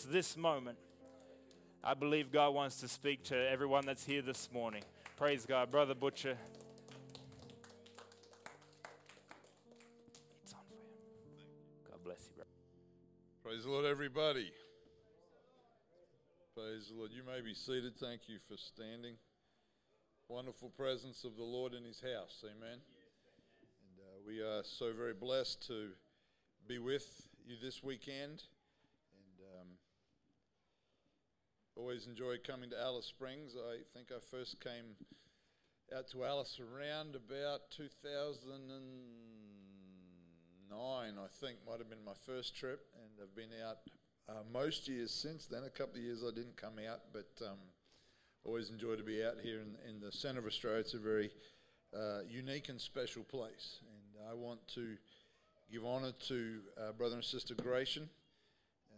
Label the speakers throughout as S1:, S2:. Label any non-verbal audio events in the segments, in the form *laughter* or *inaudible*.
S1: This moment. I believe God wants to speak to everyone that's here this morning. Praise God. Brother Butcher. It's on you. God bless you, brother.
S2: Praise the Lord, everybody. Praise the Lord. You may be seated. Thank you for standing. Wonderful presence of the Lord in His house. Amen. And uh, we are so very blessed to be with you this weekend. And um, always enjoy coming to Alice Springs. I think I first came out to Alice around about 2009, I think, might have been my first trip. And I've been out uh, most years since then. A couple of years I didn't come out, but um, always enjoy to be out here in, in the centre of Australia. It's a very uh, unique and special place. And I want to give honour to uh, Brother and Sister Gratian uh,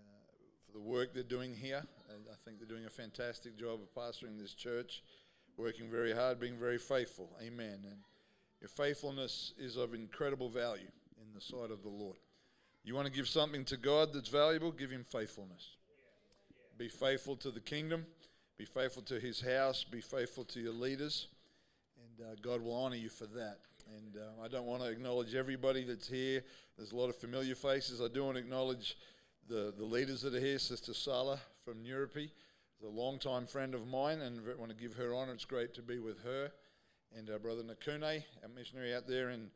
S2: for the work they're doing here. I think they're doing a fantastic job of pastoring this church, working very hard, being very faithful. Amen. And your faithfulness is of incredible value in the sight of the Lord. You want to give something to God that's valuable? Give Him faithfulness. Be faithful to the kingdom, be faithful to His house, be faithful to your leaders, and uh, God will honor you for that. And uh, I don't want to acknowledge everybody that's here. There's a lot of familiar faces. I do want to acknowledge the, the leaders that are here. Sister Sala from Nyirripi is a long-time friend of mine, and I want to give her honor. It's great to be with her. And our brother Nakune, our missionary out there in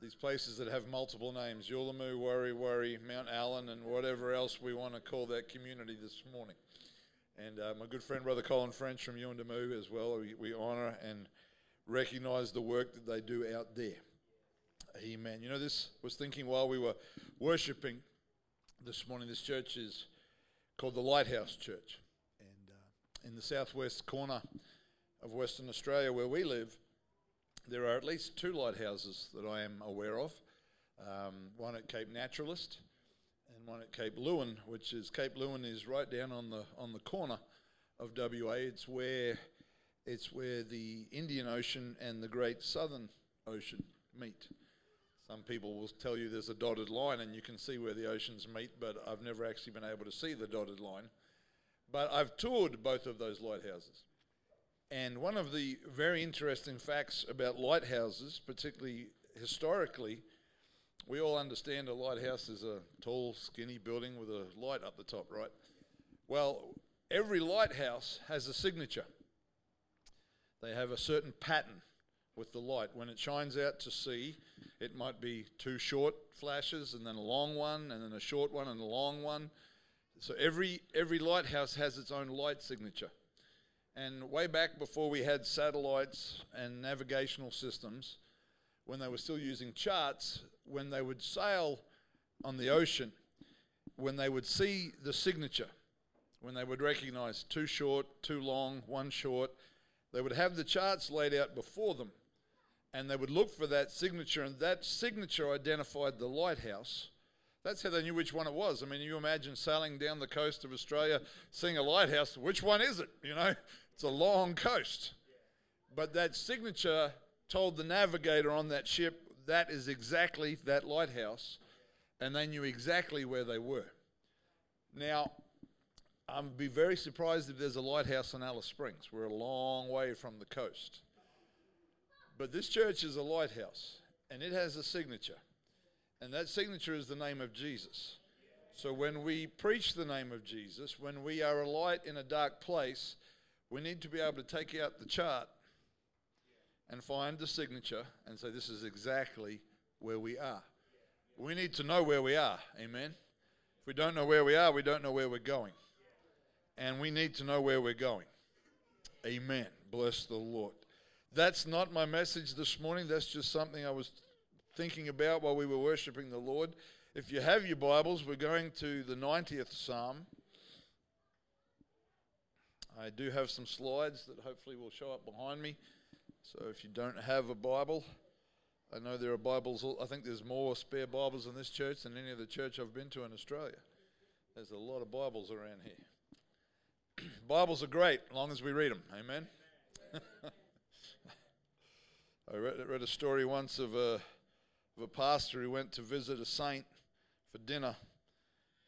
S2: these places that have multiple names Yuelamu, Worry, Worry, Mount Allan, and whatever else we want to call that community this morning. And uh, my good friend, Brother Colin French from Yuendumu as well. We, we honor and recognize the work that they do out there. Amen. You know, this was thinking while we were worshiping this morning, this church is called the Lighthouse Church. And uh, in the southwest corner of Western Australia, where we live, there are at least two lighthouses that I am aware of. Um, one at Cape Naturaliste and one at Cape Leeuwin, which is Cape Leeuwin is right down on the on the corner of WA. It's where it's where the Indian Ocean and the Great Southern Ocean meet. Some people will tell you there's a dotted line and you can see where the oceans meet, but I've never actually been able to see the dotted line. But I've toured both of those lighthouses. And one of the very interesting facts about lighthouses, particularly historically, we all understand a lighthouse is a tall, skinny building with a light up the top, right? Well, every lighthouse has a signature. They have a certain pattern with the light. When it shines out to sea, it might be two short flashes and then a long one, and then a short one and a long one. So every every lighthouse has its own light signature. And way back before we had satellites and navigational systems, when they were still using charts, when they would sail on the ocean, when they would see the signature, when they would recognize too short, too long, one short, they would have the charts laid out before them and they would look for that signature, and that signature identified the lighthouse. That's how they knew which one it was. I mean, you imagine sailing down the coast of Australia, seeing a lighthouse. Which one is it? You know, it's a long coast. But that signature told the navigator on that ship that is exactly that lighthouse, and they knew exactly where they were. Now, I'd be very surprised if there's a lighthouse in Alice Springs. We're a long way from the coast. But this church is a lighthouse, and it has a signature. And that signature is the name of Jesus. So when we preach the name of Jesus, when we are a light in a dark place, we need to be able to take out the chart and find the signature and say, This is exactly where we are. We need to know where we are. Amen. If we don't know where we are, we don't know where we're going. And we need to know where we're going. Amen. Bless the Lord. That's not my message this morning. That's just something I was thinking about while we were worshiping the Lord. If you have your Bibles, we're going to the 90th Psalm. I do have some slides that hopefully will show up behind me. So if you don't have a Bible, I know there are Bibles, I think there's more spare Bibles in this church than any other church I've been to in Australia. There's a lot of Bibles around here. *clears throat* Bibles are great, as long as we read them. Amen. *laughs* I read, read a story once of a, of a pastor who went to visit a saint for dinner.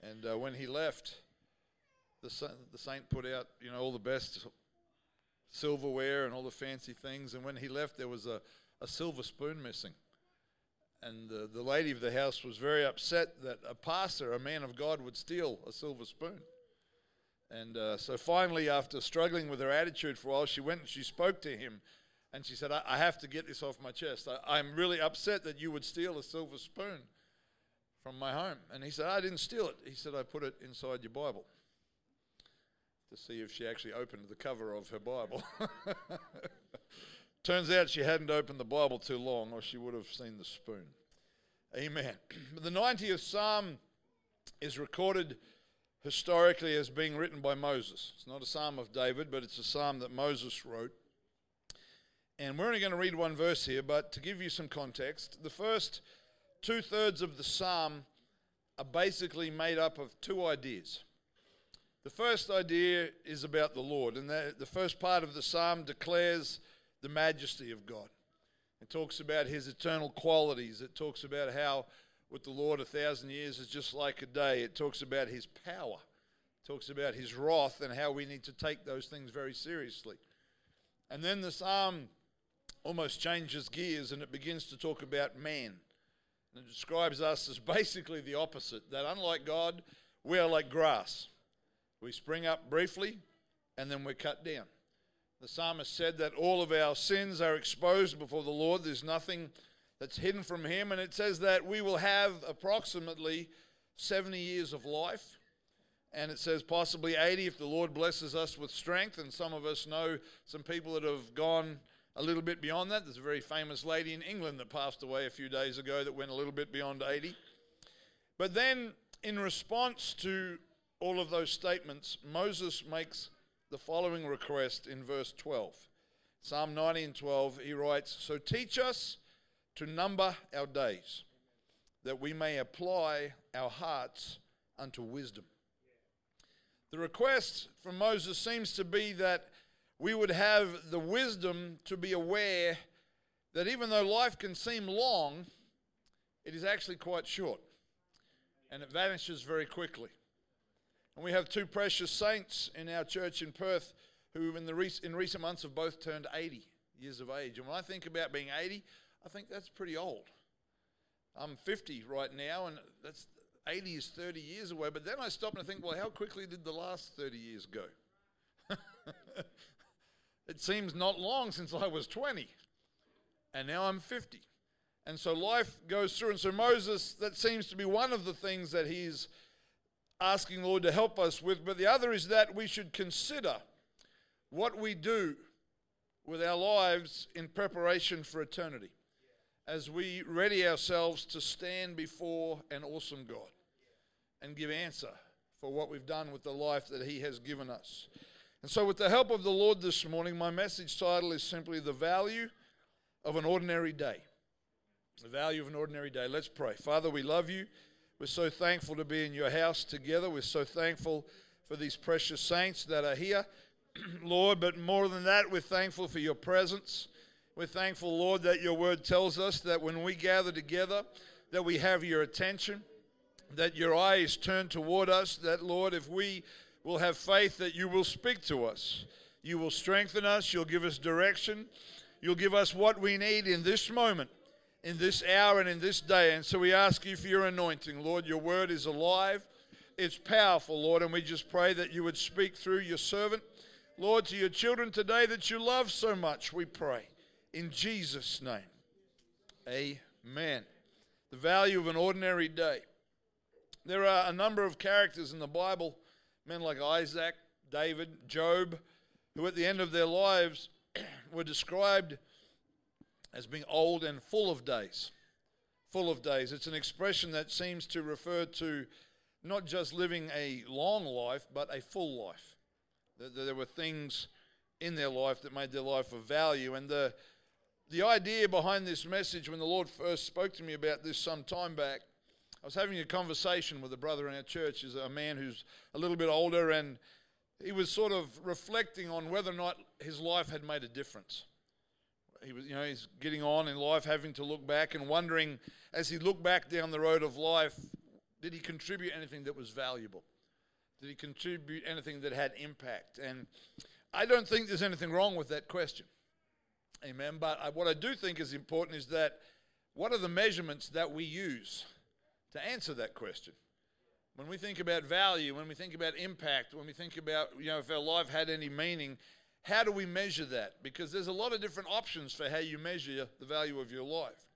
S2: And uh, when he left, the, sa- the saint put out, you know, all the best silverware and all the fancy things. And when he left, there was a, a silver spoon missing. And the, the lady of the house was very upset that a pastor, a man of God, would steal a silver spoon. And uh, so finally, after struggling with her attitude for a while, she went and she spoke to him. And she said, I, I have to get this off my chest. I, I'm really upset that you would steal a silver spoon from my home. And he said, I didn't steal it. He said, I put it inside your Bible to see if she actually opened the cover of her Bible. *laughs* Turns out she hadn't opened the Bible too long, or she would have seen the spoon. Amen. *clears throat* the 90th Psalm is recorded historically as being written by Moses. It's not a psalm of David, but it's a psalm that Moses wrote. And we're only going to read one verse here, but to give you some context, the first two thirds of the psalm are basically made up of two ideas. The first idea is about the Lord, and the, the first part of the psalm declares the majesty of God. It talks about his eternal qualities. It talks about how with the Lord a thousand years is just like a day. It talks about his power. It talks about his wrath and how we need to take those things very seriously. And then the psalm almost changes gears and it begins to talk about man. And it describes us as basically the opposite that unlike God, we are like grass. We spring up briefly and then we're cut down. The psalmist said that all of our sins are exposed before the Lord. There's nothing that's hidden from Him. And it says that we will have approximately 70 years of life. And it says possibly 80 if the Lord blesses us with strength. And some of us know some people that have gone a little bit beyond that. There's a very famous lady in England that passed away a few days ago that went a little bit beyond 80. But then, in response to all of those statements, Moses makes the following request in verse 12. Psalm 90 and 12, he writes, So teach us to number our days, that we may apply our hearts unto wisdom. The request from Moses seems to be that we would have the wisdom to be aware that even though life can seem long, it is actually quite short and it vanishes very quickly. And we have two precious saints in our church in Perth who, in, the rec- in recent months, have both turned 80 years of age. And when I think about being 80, I think that's pretty old. I'm 50 right now, and that's 80 is 30 years away. But then I stop and I think, well, how quickly did the last 30 years go? It seems not long since I was 20, and now I'm 50. And so life goes through. And so Moses, that seems to be one of the things that he's asking the Lord to help us with, but the other is that we should consider what we do with our lives in preparation for eternity as we ready ourselves to stand before an awesome God and give answer for what we've done with the life that He has given us. And so, with the help of the Lord this morning, my message title is simply The Value of an Ordinary Day. The value of an ordinary day. Let's pray. Father, we love you. We're so thankful to be in your house together. We're so thankful for these precious saints that are here, *clears throat* Lord. But more than that, we're thankful for your presence. We're thankful, Lord, that your word tells us that when we gather together, that we have your attention, that your eye is turned toward us, that, Lord, if we will have faith that you will speak to us, you will strengthen us, you'll give us direction, you'll give us what we need in this moment in this hour and in this day. And so we ask you for your anointing, Lord. Your word is alive, it's powerful, Lord. And we just pray that you would speak through your servant, Lord, to your children today that you love so much, we pray. In Jesus' name. Amen. The value of an ordinary day. There are a number of characters in the Bible, men like Isaac, David, Job, who at the end of their lives *clears throat* were described as being old and full of days. Full of days. It's an expression that seems to refer to not just living a long life, but a full life. There were things in their life that made their life of value. And the, the idea behind this message, when the Lord first spoke to me about this some time back, I was having a conversation with a brother in our church, is a man who's a little bit older, and he was sort of reflecting on whether or not his life had made a difference he was, you know, he's getting on in life, having to look back and wondering, as he looked back down the road of life, did he contribute anything that was valuable? Did he contribute anything that had impact? And I don't think there's anything wrong with that question. Amen. But I, what I do think is important is that what are the measurements that we use to answer that question? When we think about value, when we think about impact, when we think about, you know, if our life had any meaning, how do we measure that? Because there's a lot of different options for how you measure the value of your life.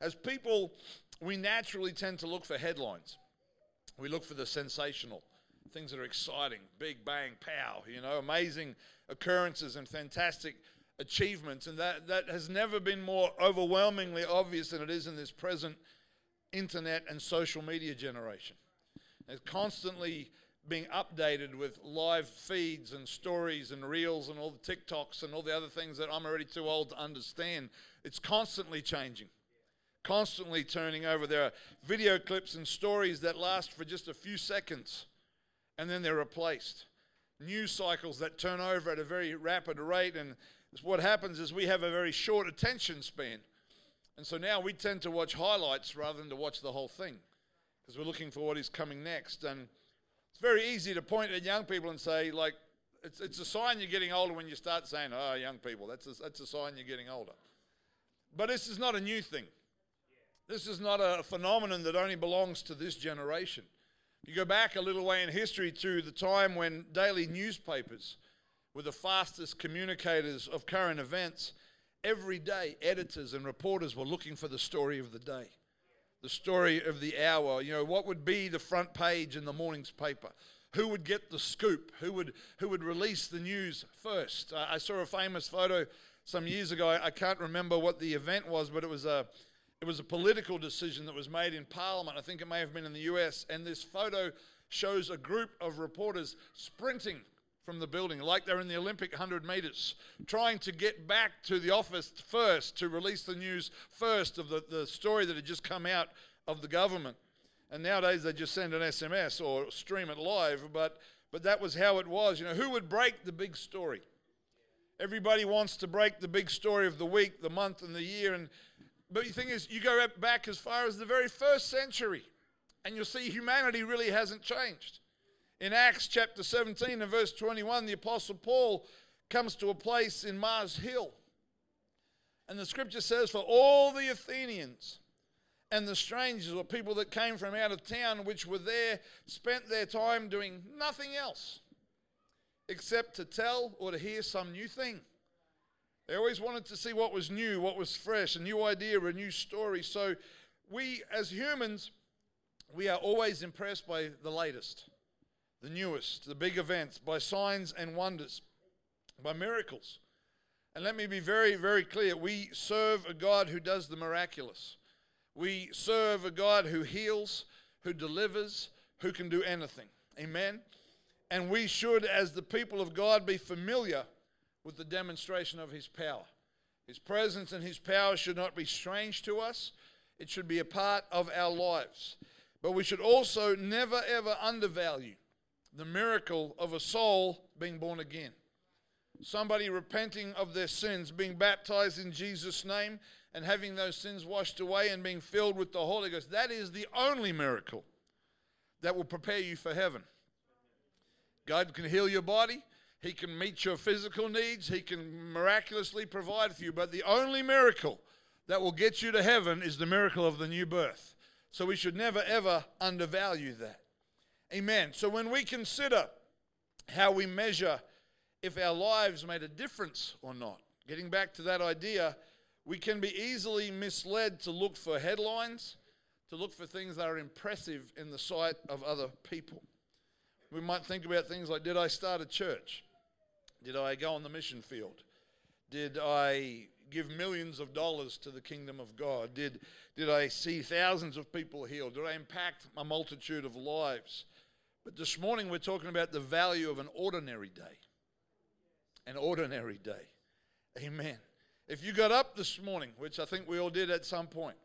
S2: As people, we naturally tend to look for headlines. We look for the sensational, things that are exciting, big bang, pow, you know, amazing occurrences and fantastic achievements. And that, that has never been more overwhelmingly obvious than it is in this present internet and social media generation. It's constantly being updated with live feeds and stories and reels and all the TikToks and all the other things that I'm already too old to understand. It's constantly changing, constantly turning over. There are video clips and stories that last for just a few seconds and then they're replaced. News cycles that turn over at a very rapid rate. And what happens is we have a very short attention span. And so now we tend to watch highlights rather than to watch the whole thing because we're looking for what is coming next. And it's very easy to point at young people and say, like, it's, it's a sign you're getting older when you start saying, oh, young people, that's a, that's a sign you're getting older. But this is not a new thing. This is not a phenomenon that only belongs to this generation. You go back a little way in history to the time when daily newspapers were the fastest communicators of current events. Every day, editors and reporters were looking for the story of the day, the story of the hour. You know, what would be the front page in the morning's paper? Who would get the scoop? Who would, who would release the news first? Uh, I saw a famous photo some years ago. I can't remember what the event was, but it was a it was a political decision that was made in Parliament. I think it may have been in the US. And this photo shows a group of reporters sprinting from the building like they're in the Olympic 100 meters, trying to get back to the office first to release the news first of the, the story that had just come out of the government. And nowadays they just send an SMS or stream it live, but, but that was how it was. You know, who would break the big story? Everybody wants to break the big story of the week, the month, and the year. And but the thing is, you go back as far as the very first century, and you'll see humanity really hasn't changed. In Acts chapter 17 and verse 21, the Apostle Paul comes to a place in Mars Hill. And the scripture says, For all the Athenians and the strangers, or people that came from out of town, which were there, spent their time doing nothing else except to tell or to hear some new thing. They always wanted to see what was new, what was fresh, a new idea, or a new story. So we, as humans, we are always impressed by the latest, the newest, the big events, by signs and wonders, by miracles. And let me be very, very clear we serve a God who does the miraculous. We serve a God who heals, who delivers, who can do anything. Amen. And we should, as the people of God, be familiar with the demonstration of his power. His presence and his power should not be strange to us, it should be a part of our lives. But we should also never ever undervalue the miracle of a soul being born again. Somebody repenting of their sins, being baptized in Jesus' name, and having those sins washed away and being filled with the Holy Ghost. That is the only miracle that will prepare you for heaven. God can heal your body, he can meet your physical needs. He can miraculously provide for you. But the only miracle that will get you to heaven is the miracle of the new birth. So we should never, ever undervalue that. Amen. So when we consider how we measure if our lives made a difference or not, getting back to that idea, we can be easily misled to look for headlines, to look for things that are impressive in the sight of other people. We might think about things like Did I start a church? Did I go on the mission field? Did I give millions of dollars to the kingdom of God? Did, did I see thousands of people healed? Did I impact a multitude of lives? But this morning we're talking about the value of an ordinary day. An ordinary day. Amen. If you got up this morning, which I think we all did at some point,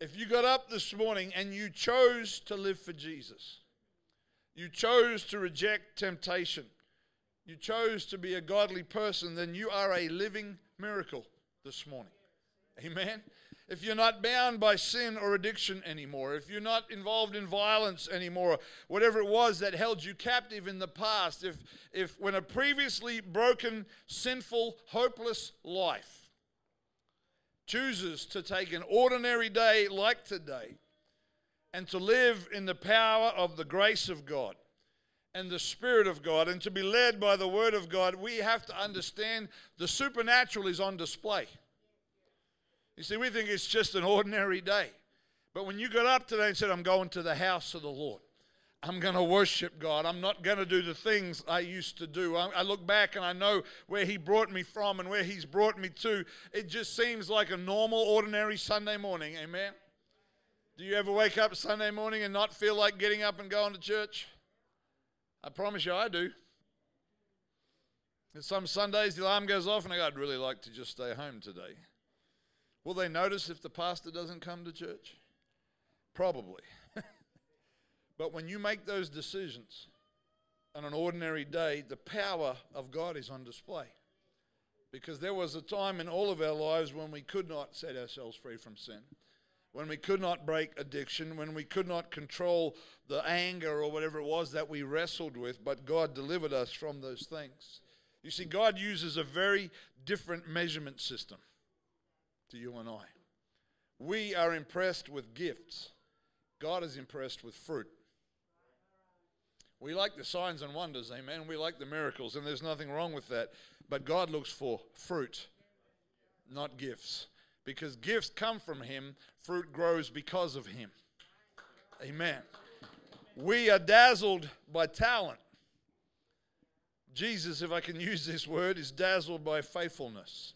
S2: if you got up this morning and you chose to live for Jesus, you chose to reject temptation, you chose to be a godly person, then you are a living miracle this morning. Amen. If you're not bound by sin or addiction anymore, if you're not involved in violence anymore, whatever it was that held you captive in the past, if, if when a previously broken, sinful, hopeless life chooses to take an ordinary day like today and to live in the power of the grace of God and the Spirit of God and to be led by the Word of God, we have to understand the supernatural is on display. You see, we think it's just an ordinary day. But when you got up today and said, I'm going to the house of the Lord, I'm going to worship God. I'm not going to do the things I used to do. I, I, look back and I know where He brought me from and where He's brought me to. It just seems like a normal, ordinary Sunday morning. Amen. Do you ever wake up Sunday morning and not feel like getting up and going to church? I promise you I do. And some Sundays the alarm goes off and I go, I'd really like to just stay home today. Will they notice if the pastor doesn't come to church? Probably. *laughs* but when you make those decisions on an ordinary day, the power of God is on display. Because there was a time in all of our lives when we could not set ourselves free from sin, when we could not break addiction, when we could not control the anger or whatever it was that we wrestled with, but God delivered us from those things. You see, God uses a very different measurement system to you and I. We are impressed with gifts, God is impressed with fruit. We like the signs and wonders, amen. We like the miracles, and there's nothing wrong with that. But God looks for fruit, not gifts. Because gifts come from Him, fruit grows because of Him. Amen. We are dazzled by talent. Jesus, if I can use this word, is dazzled by faithfulness.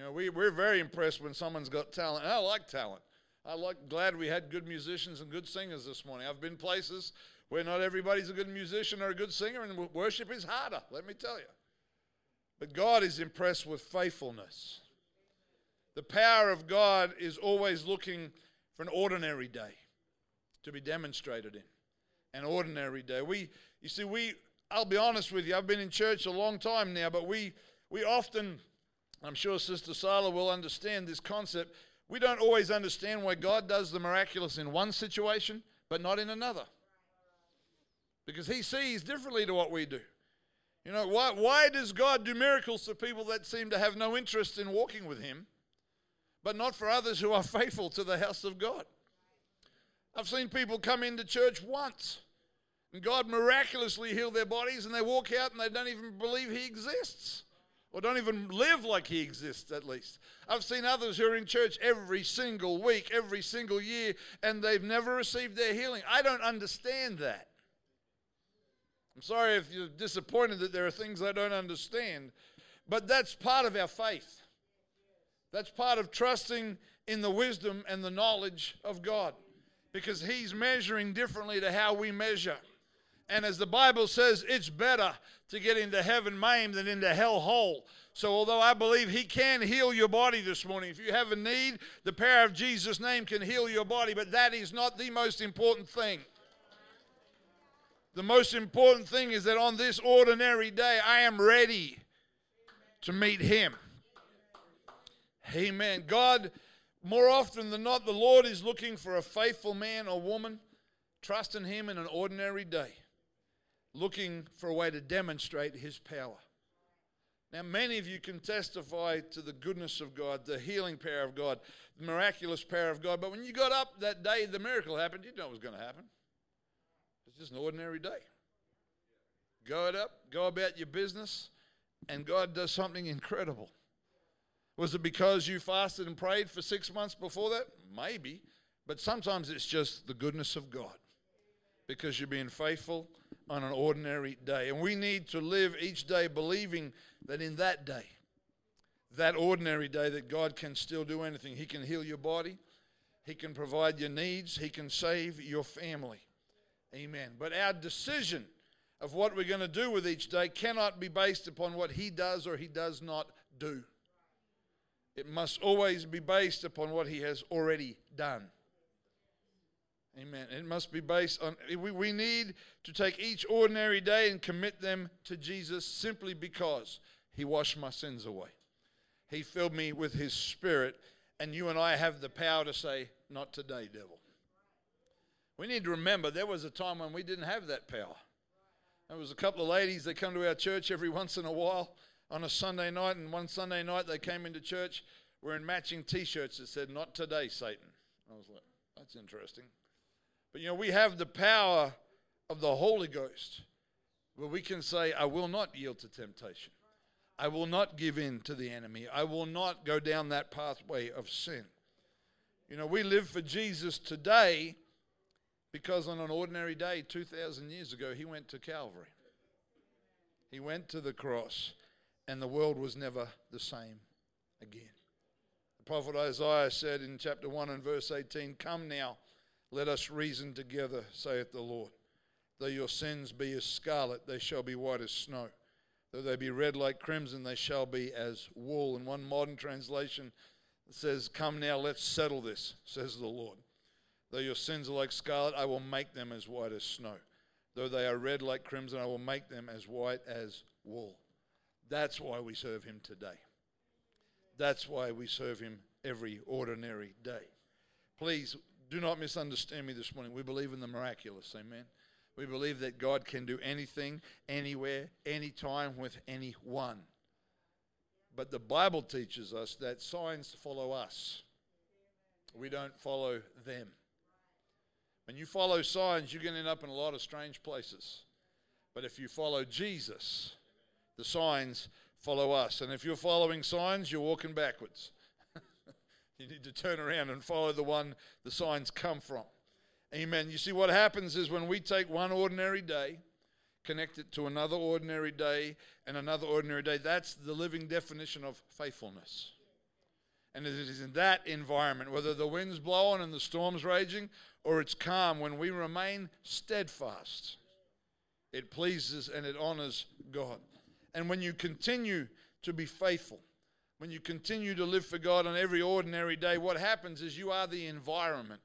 S2: You know, we, we're very impressed when someone's got talent. And I like talent. I like glad we had good musicians and good singers this morning. I've been places where not everybody's a good musician or a good singer, and worship is harder, let me tell you. But God is impressed with faithfulness. The power of God is always looking for an ordinary day to be demonstrated in. An ordinary day. We, you see, we, I'll be honest with you, I've been in church a long time now, but we, we often I'm sure Sister Sala will understand this concept. We don't always understand why God does the miraculous in one situation, but not in another. Because He sees differently to what we do. You know, why, why does God do miracles for people that seem to have no interest in walking with Him, but not for others who are *laughs* faithful to the house of God? I've seen people come into church once and God miraculously heal their bodies and they walk out and they don't even believe He exists or don't even live like he exists at least. I've seen others who are in church every single week, every single year, and they've never received their healing. I don't understand that. I'm sorry if you're disappointed that there are things I don't understand, but that's part of our faith. That's part of trusting in the wisdom and the knowledge of God because He's measuring differently to how we measure. And as the Bible says, it's better to get into heaven maimed than into hell whole. So, although I believe He can heal your body this morning, if you have a need, the power of Jesus' name can heal your body, but that is not the most important thing. The most important thing is that on this ordinary day, I am ready to meet Him. Amen. God, more often than not, the Lord is looking for a faithful man or woman trusting Him in an ordinary day looking for a way to demonstrate his power. Now, many of you can testify to the goodness of God, the healing power of God, the miraculous power of God. But when you got up that day the miracle happened, you know it was going to happen. It's just an ordinary day. Go it up, go about your business, and God does something incredible. Was it because you fasted and prayed for six months before that? Maybe. But sometimes it's just the goodness of God because you're being faithful on an ordinary day. And we need to live each day believing that in that day, that ordinary day, that God can still do anything. He can heal your body, He can provide your needs, He can save your family. Amen. But our decision of what we're going to do with each day cannot be based upon what He does or He does not do. It must always be based upon what He has already done. Amen. It must be based on, we, we need to take each ordinary day and commit them to Jesus simply because He washed my sins away. He filled me with His Spirit And you and I have the power to say, Not today, devil. We need to remember there was a time when we didn't have that power. There was a couple of ladies that come to our church every once in a while on a Sunday night, and one Sunday night they came into church wearing matching T-shirts that said "Not today, Satan." I was like, "That's interesting." But you know, we have the power of the Holy Ghost, where we can say, "I will not yield to temptation. I will not give in to the enemy. I will not go down that pathway of sin." You know, we live for Jesus today because on an ordinary day 2,000 years ago, he went to Calvary. He went to the cross, and the world was never the same again. The prophet Isaiah said in chapter 1 and verse 18, Come now, let us reason together, saith the Lord. Though your sins be as scarlet, they shall be white as snow. Though they be red like crimson, they shall be as wool. In one modern translation, says, Come now, let's settle this, says the Lord. Though your sins are like scarlet, I will make them as white as snow. Though they are red like crimson, I will make them as white as wool. That's why we serve him today. That's why we serve him every ordinary day. Please do not misunderstand me this morning. We believe in the miraculous. Amen. We believe that God can do anything, anywhere, anytime, with anyone. But the Bible teaches us that signs follow us, we don't follow them. When you follow signs, you're going to end up in a lot of strange places. But if you follow Jesus, the signs follow us. And if you're following signs, you're walking backwards. You need to turn around and follow the one the signs come from. Amen. You see, what happens is when we take one ordinary day, connect it to another ordinary day, and another ordinary day, that's the living definition of faithfulness. And it is in that environment, whether the wind's blowing and the storm's raging, or it's calm, when we remain steadfast, it pleases and it honors God. And when you continue to be faithful, when you continue to live for God on every ordinary day, what happens is you are the environment.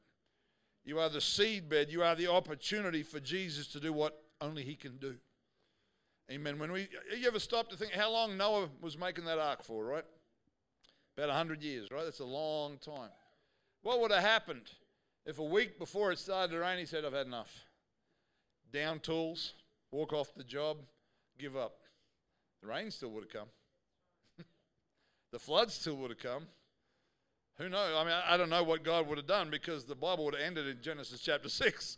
S2: You are the seedbed. You are the opportunity for Jesus to do what only He can do. Amen. When we, you ever stop to think how long Noah was making that ark for, right? About 100 years, right? That's a long time. What would have happened if a week before it started to rain, he said, I've had enough? Down tools, walk off the job, give up. The rain still would have come. The flood still would have come. Who knows? I mean, I don't know what God would have done because the Bible would have ended in Genesis chapter *laughs* 6.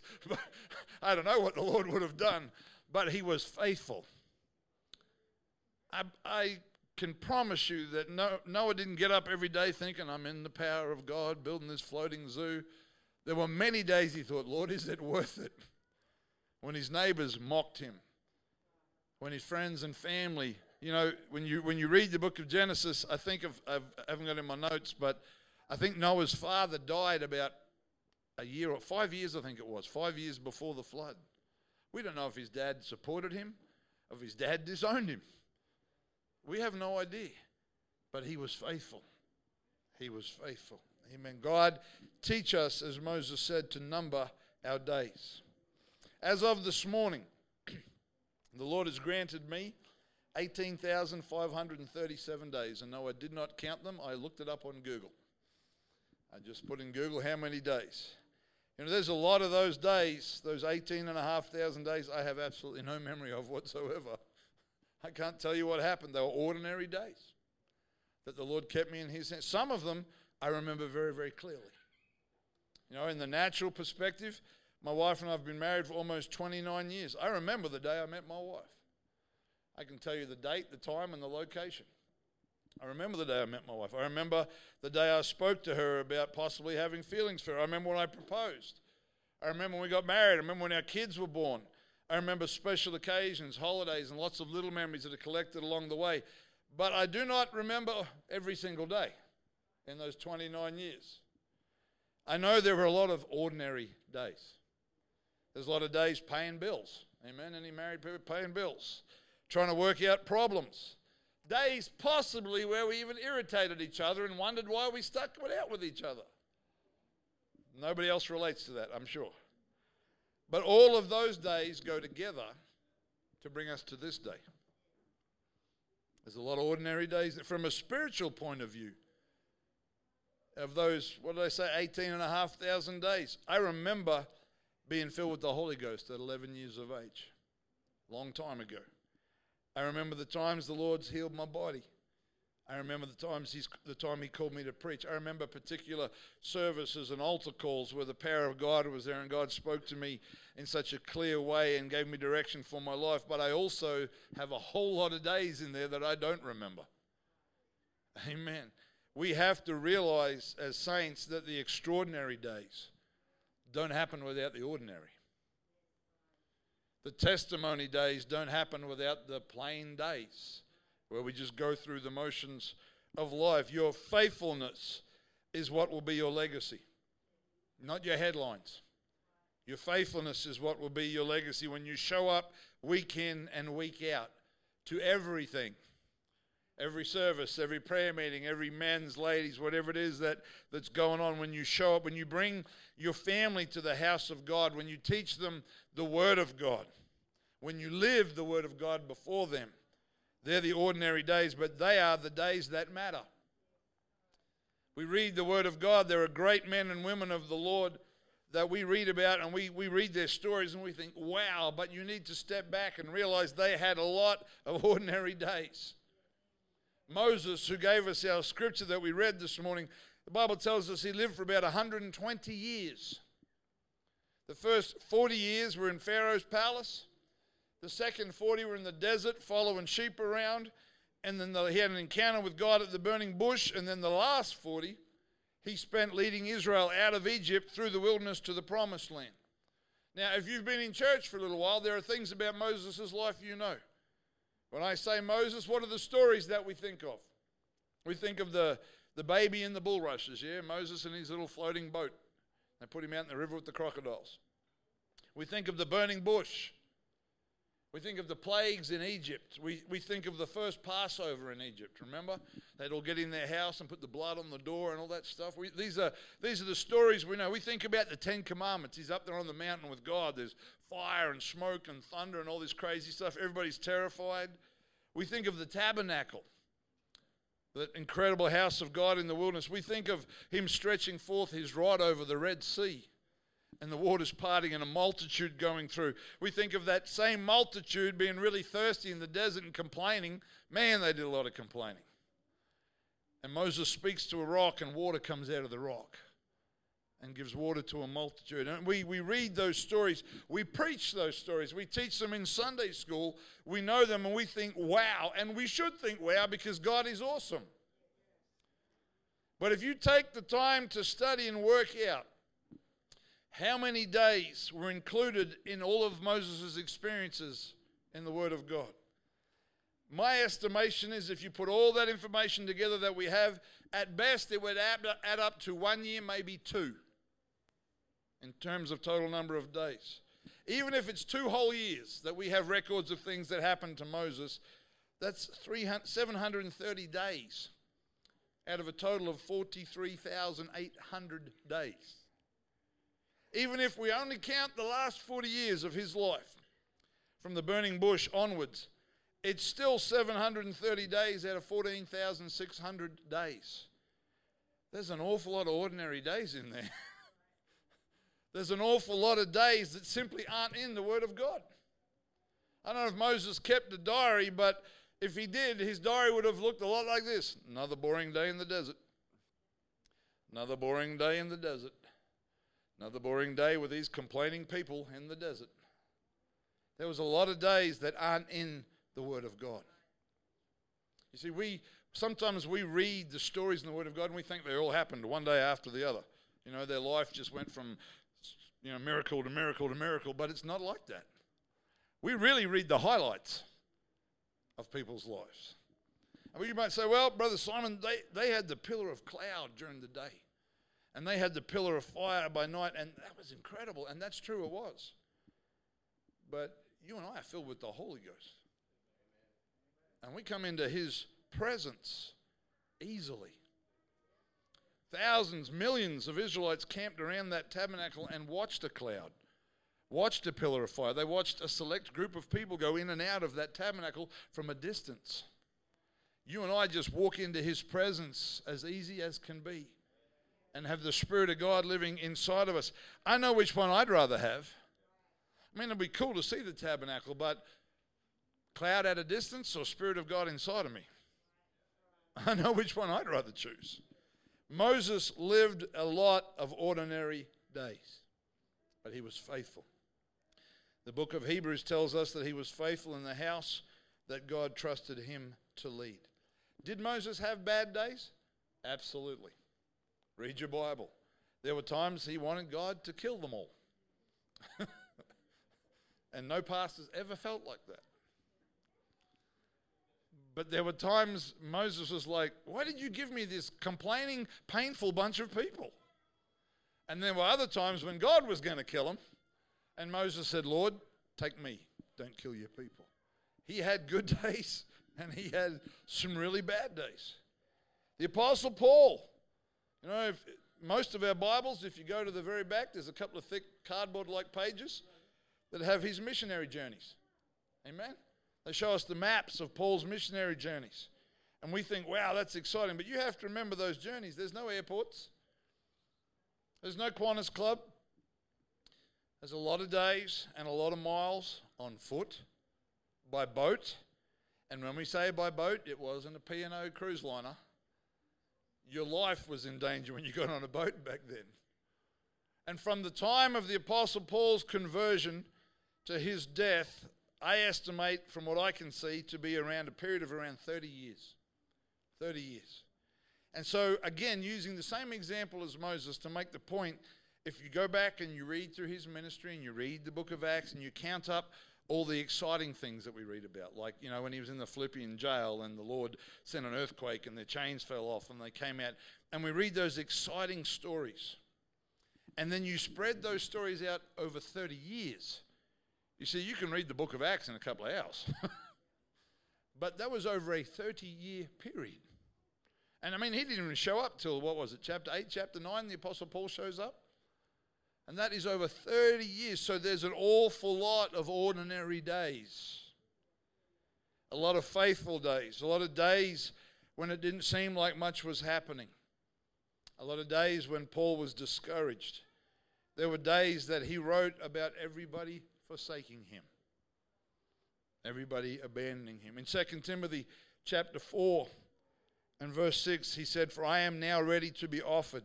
S2: I don't know what the Lord would have done, but he was faithful. I, I can promise you that Noah didn't get up every day thinking, I'm in the power of God, building this floating zoo. There were many days he thought, Lord, is it worth it? When his neighbors mocked him, when his friends and family, you know, when you, when you read the book of Genesis, I think of, I've, I haven't got it in my notes, but I think Noah's father died about a year or five years, I think it was, five years before the flood. We don't know if his dad supported him, if his dad disowned him. We have no idea. But he was faithful. He was faithful. Amen. God, teach us, as Moses said, to number our days. As of this morning, *clears throat* the Lord has granted me 18,537 days. And no, I did not count them. I looked it up on Google. I just put in Google how many days. You know, there's a lot of those days, those 18,500 days, I have absolutely no memory of whatsoever. I can't tell you what happened. They were ordinary days that the Lord kept me in His hands. Some of them I remember very, very clearly. You know, in the natural perspective, my wife and I have been married for almost 29 years. I remember the day I met my wife. I can tell you the date, the time, and the location. I remember the day I met my wife. I remember the day I spoke to her about possibly having feelings for her. I remember when I proposed. I remember when we got married. I remember when our kids were born. I remember special occasions, holidays, and lots of little memories that are collected along the way. But I do not remember every single day in those 29 years. I know there were a lot of ordinary days. There's a lot of days paying bills. Amen. Any married people paying bills, trying to work out problems. Days possibly where we even irritated each other and wondered why we stuck it out with each other. Nobody else relates to that, I'm sure. But all of those days go together to bring us to this day. There's a lot of ordinary days. From a spiritual point of view, of those, what did I say, 18 and a half thousand days. I remember being filled with the Holy Ghost at 11 years of age, long time ago. I remember the times the Lord's healed my body. I remember the times he's the time he called me to preach. I remember particular services and altar calls where the power of God was there and God spoke to me in such a clear way and gave me direction for my life. But I also have a whole lot of days in there that I don't remember. Amen. We have to realize as saints that the extraordinary days don't happen without the ordinary. The testimony days don't happen without the plain days where we just go through the motions of life. Your faithfulness is what will be your legacy, not your headlines. Your faithfulness is what will be your legacy when you show up week in and week out to everything. Every service, every prayer meeting, every men's, ladies, whatever it is that, that's going on, when you show up, when you bring your family to the house of God, when you teach them the Word of God, when you live the Word of God before them, they're the ordinary days, but they are the days that matter. We read the Word of God. There are great men and women of the Lord that we read about, and we, we read their stories and we think, wow, but you need to step back and realize they had a lot of *laughs* ordinary days. Moses, who gave us our scripture that we read this morning, the Bible tells us he lived for about 120 years. The first 40 years were in Pharaoh's palace. The second 40 were in the desert following sheep around. And then the, he had an encounter with God at the burning bush. And then the last 40, he spent leading Israel out of Egypt through the wilderness to the promised land. Now, if you've been in church for a little while, there are things about Moses' life you know. When I say Moses, what are the stories that we think of? We think of the, the baby in the bulrushes, yeah? Moses and his little floating boat. They put him out in the river with the crocodiles. We think of the burning bush. We think of the plagues in Egypt. We, we think of the first Passover in Egypt. Remember? They'd all get in their house and put the blood on the door and all that stuff. We, these, are, these are the stories we know. We think about the Ten Commandments. He's up there on the mountain with God. There's fire and smoke and thunder and all this crazy stuff. Everybody's terrified. We think of the tabernacle, that incredible house of God in the wilderness. We think of him stretching forth his rod over the Red Sea and the waters parting and a multitude going through. We think of that same multitude being really thirsty in the desert and complaining. Man, they did a lot of complaining. And Moses speaks to a rock, and water comes out of the rock and gives water to a multitude. And we, we read those stories, we preach those stories, we teach them in Sunday school, we know them, and we think, wow. And we should think, wow, because God is awesome. But if you take the time to study and work out how many days were included in all of Moses' experiences in the Word of God? My estimation is if you put all that information together that we have, at best it would add up to one year, maybe two, in terms of total number of days. Even if it's two whole years that we have records of things that happened to Moses, that's 730 days out of a total of 43,800 days. Even if we only count the last 40 years of his life, from the burning bush onwards, it's still 730 days out of 14,600 days. There's an awful lot of ordinary days in there. *laughs* There's an awful lot of days that simply aren't in the Word of God. I don't know if Moses kept a diary, but if he did, his diary would have looked a lot like this Another boring day in the desert. Another boring day in the desert. Another boring day with these complaining people in the desert. There was a lot of days that aren't in the Word of God. You see, we sometimes we read the stories in the Word of God and we think they all happened one day after the other. You know, their life just went from you know miracle to miracle to miracle, but it's not like that. We really read the highlights of people's lives. And you might say, well, Brother Simon, they, they had the pillar of cloud during the day and they had the pillar of fire by night, and that was incredible. And that's true, it was. But you and I are filled with the Holy Ghost. And we come into His presence easily. Thousands, millions of Israelites camped around that tabernacle and watched a cloud, watched a pillar of fire. They watched a select group of people go in and out of that tabernacle from a distance. You and I just walk into His presence as easy as can be. and have the Spirit of God living inside of us. I know which one I'd rather have. I mean, it'd be cool to see the tabernacle, but cloud at a distance or Spirit of God inside of me? *laughs* I know which one I'd rather choose. Moses lived a lot of ordinary days, but he was faithful. The book of Hebrews tells us that he was faithful in the house that God trusted him to lead. Did Moses have bad days? Absolutely. Read your Bible. There were times he wanted God to kill them all. *laughs* and no pastors ever felt like that. But there were times Moses was like, Why did you give me this complaining, painful bunch of people? And there were other times when God was going to kill him. And Moses said, Lord, take me. Don't kill your people. He had good *laughs* days and he had some really bad days. The Apostle Paul, you know, if, most of our Bibles, if you go to the very back, there's a couple of thick cardboard like pages that have his missionary journeys. Amen? They show us the maps of Paul's missionary journeys. And we think, wow, that's exciting. But you have to remember those journeys. There's no airports, there's no Qantas Club. There's a lot of days and a lot of miles on foot, by boat. And when we say by boat, it wasn't a P&O cruise liner. Your life was in danger when you got on a boat back then. And from the time of the Apostle Paul's conversion to his death, I estimate, from what I can see, to be around a period of around 30 years. 30 years. And so, again, using the same example as Moses to make the point, if you go back and you read through his ministry and you read the book of Acts and you count up all the exciting things that we read about, like, you know, when he was in the Philippian jail and the Lord sent an earthquake and their chains fell off and they came out, and we read those exciting stories. And then you spread those stories out over 30 years you see, you can read the book of Acts in a couple of hours. *laughs* but that was over a 30 year period. And I mean, he didn't even show up till, what was it, chapter 8, chapter 9, the Apostle Paul shows up? And that is over 30 years. So there's an awful lot of ordinary days. A lot of faithful days. A lot of days when it didn't seem like much was happening. A lot of days when Paul was discouraged. There were days that he wrote about everybody forsaking him. Everybody abandoning him. In 2 Timothy chapter 4 and verse 6, he said, For I am now ready to be offered.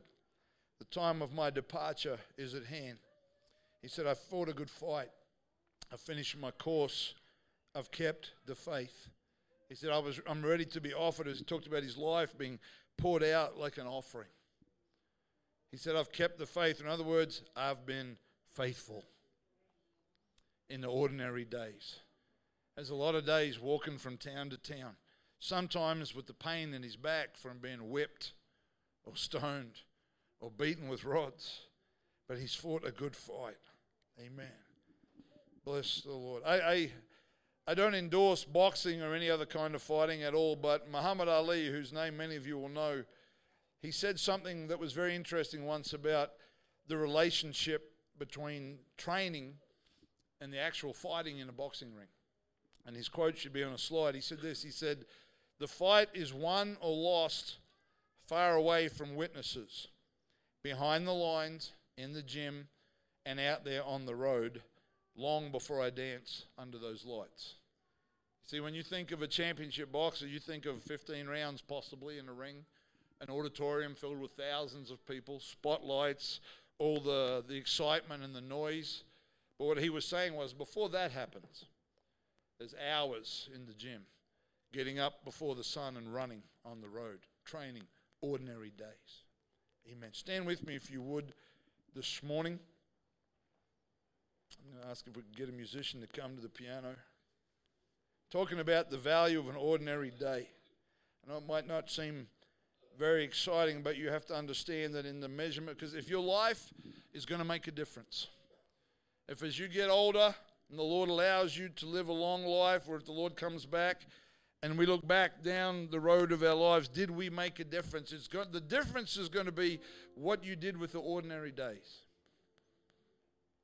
S2: The time of my departure is at hand. He said, I've fought a good fight. I've finished my course. I've kept the faith. He said, I was, I'm ready to be offered. As he talked about his life being poured out like an offering. He said, I've kept the faith. In other words, I've been faithful in the ordinary days. There's a lot of days walking from town to town, sometimes with the pain in his back from being whipped or stoned or beaten with rods, but he's fought a good fight. Amen. Bless the Lord. I, I, I don't endorse boxing or any other kind of fighting at all, but Muhammad Ali, whose name many of you will know, he said something that was very interesting once about the relationship between training and the actual fighting in a boxing ring. And his quote should be on a slide. He said this He said, The fight is won or lost far away from witnesses, behind the lines, in the gym, and out there on the road, long before I dance under those lights. See, when you think of a championship boxer, you think of 15 rounds possibly in a ring, an auditorium filled with thousands of people, spotlights, all the, the excitement and the noise. But what he was saying was before that happens, there's hours in the gym, getting up before the sun and running on the road, training, ordinary days. Amen. Stand with me if you would this morning. I'm going to ask if we can get a musician to come to the piano. Talking about the value of an ordinary day. I know it might not seem very exciting, but you have to understand that in the measurement, because if your life is going to make a difference, if as you get older and the Lord allows you to live a long life, or if the Lord comes back and we look back down the road of our lives, did we make a difference? It's got, the difference is going to be what you did with the ordinary days.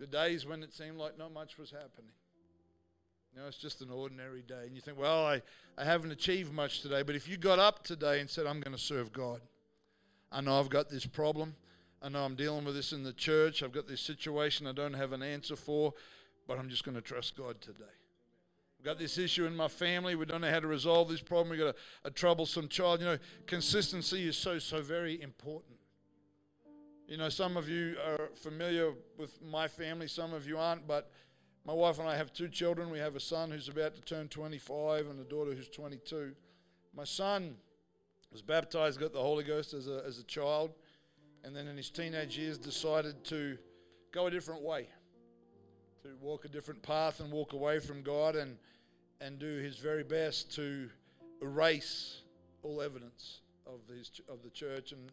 S2: The days when it seemed like not much was happening. You know, it's just an ordinary day. And you think, well, I, I haven't achieved much today. But if you got up today and said, I'm going to serve God, I know I've got this problem, I know I'm dealing with this in the church. I've got this situation I don't have an answer for, but I'm just going to trust God today. I've got this issue in my family. We don't know how to resolve this problem. We've got a, a troublesome child. You know, consistency is so, so very important. You know, some of you are familiar with my family, some of you aren't, but my wife and I have two children. We have a son who's about to turn 25 and a daughter who's 22. My son was baptized, got the Holy Ghost as a, as a child, and then in his teenage years decided to go a different way, to walk a different path and walk away from God and, and do his very best to erase all evidence of, his, of the church and,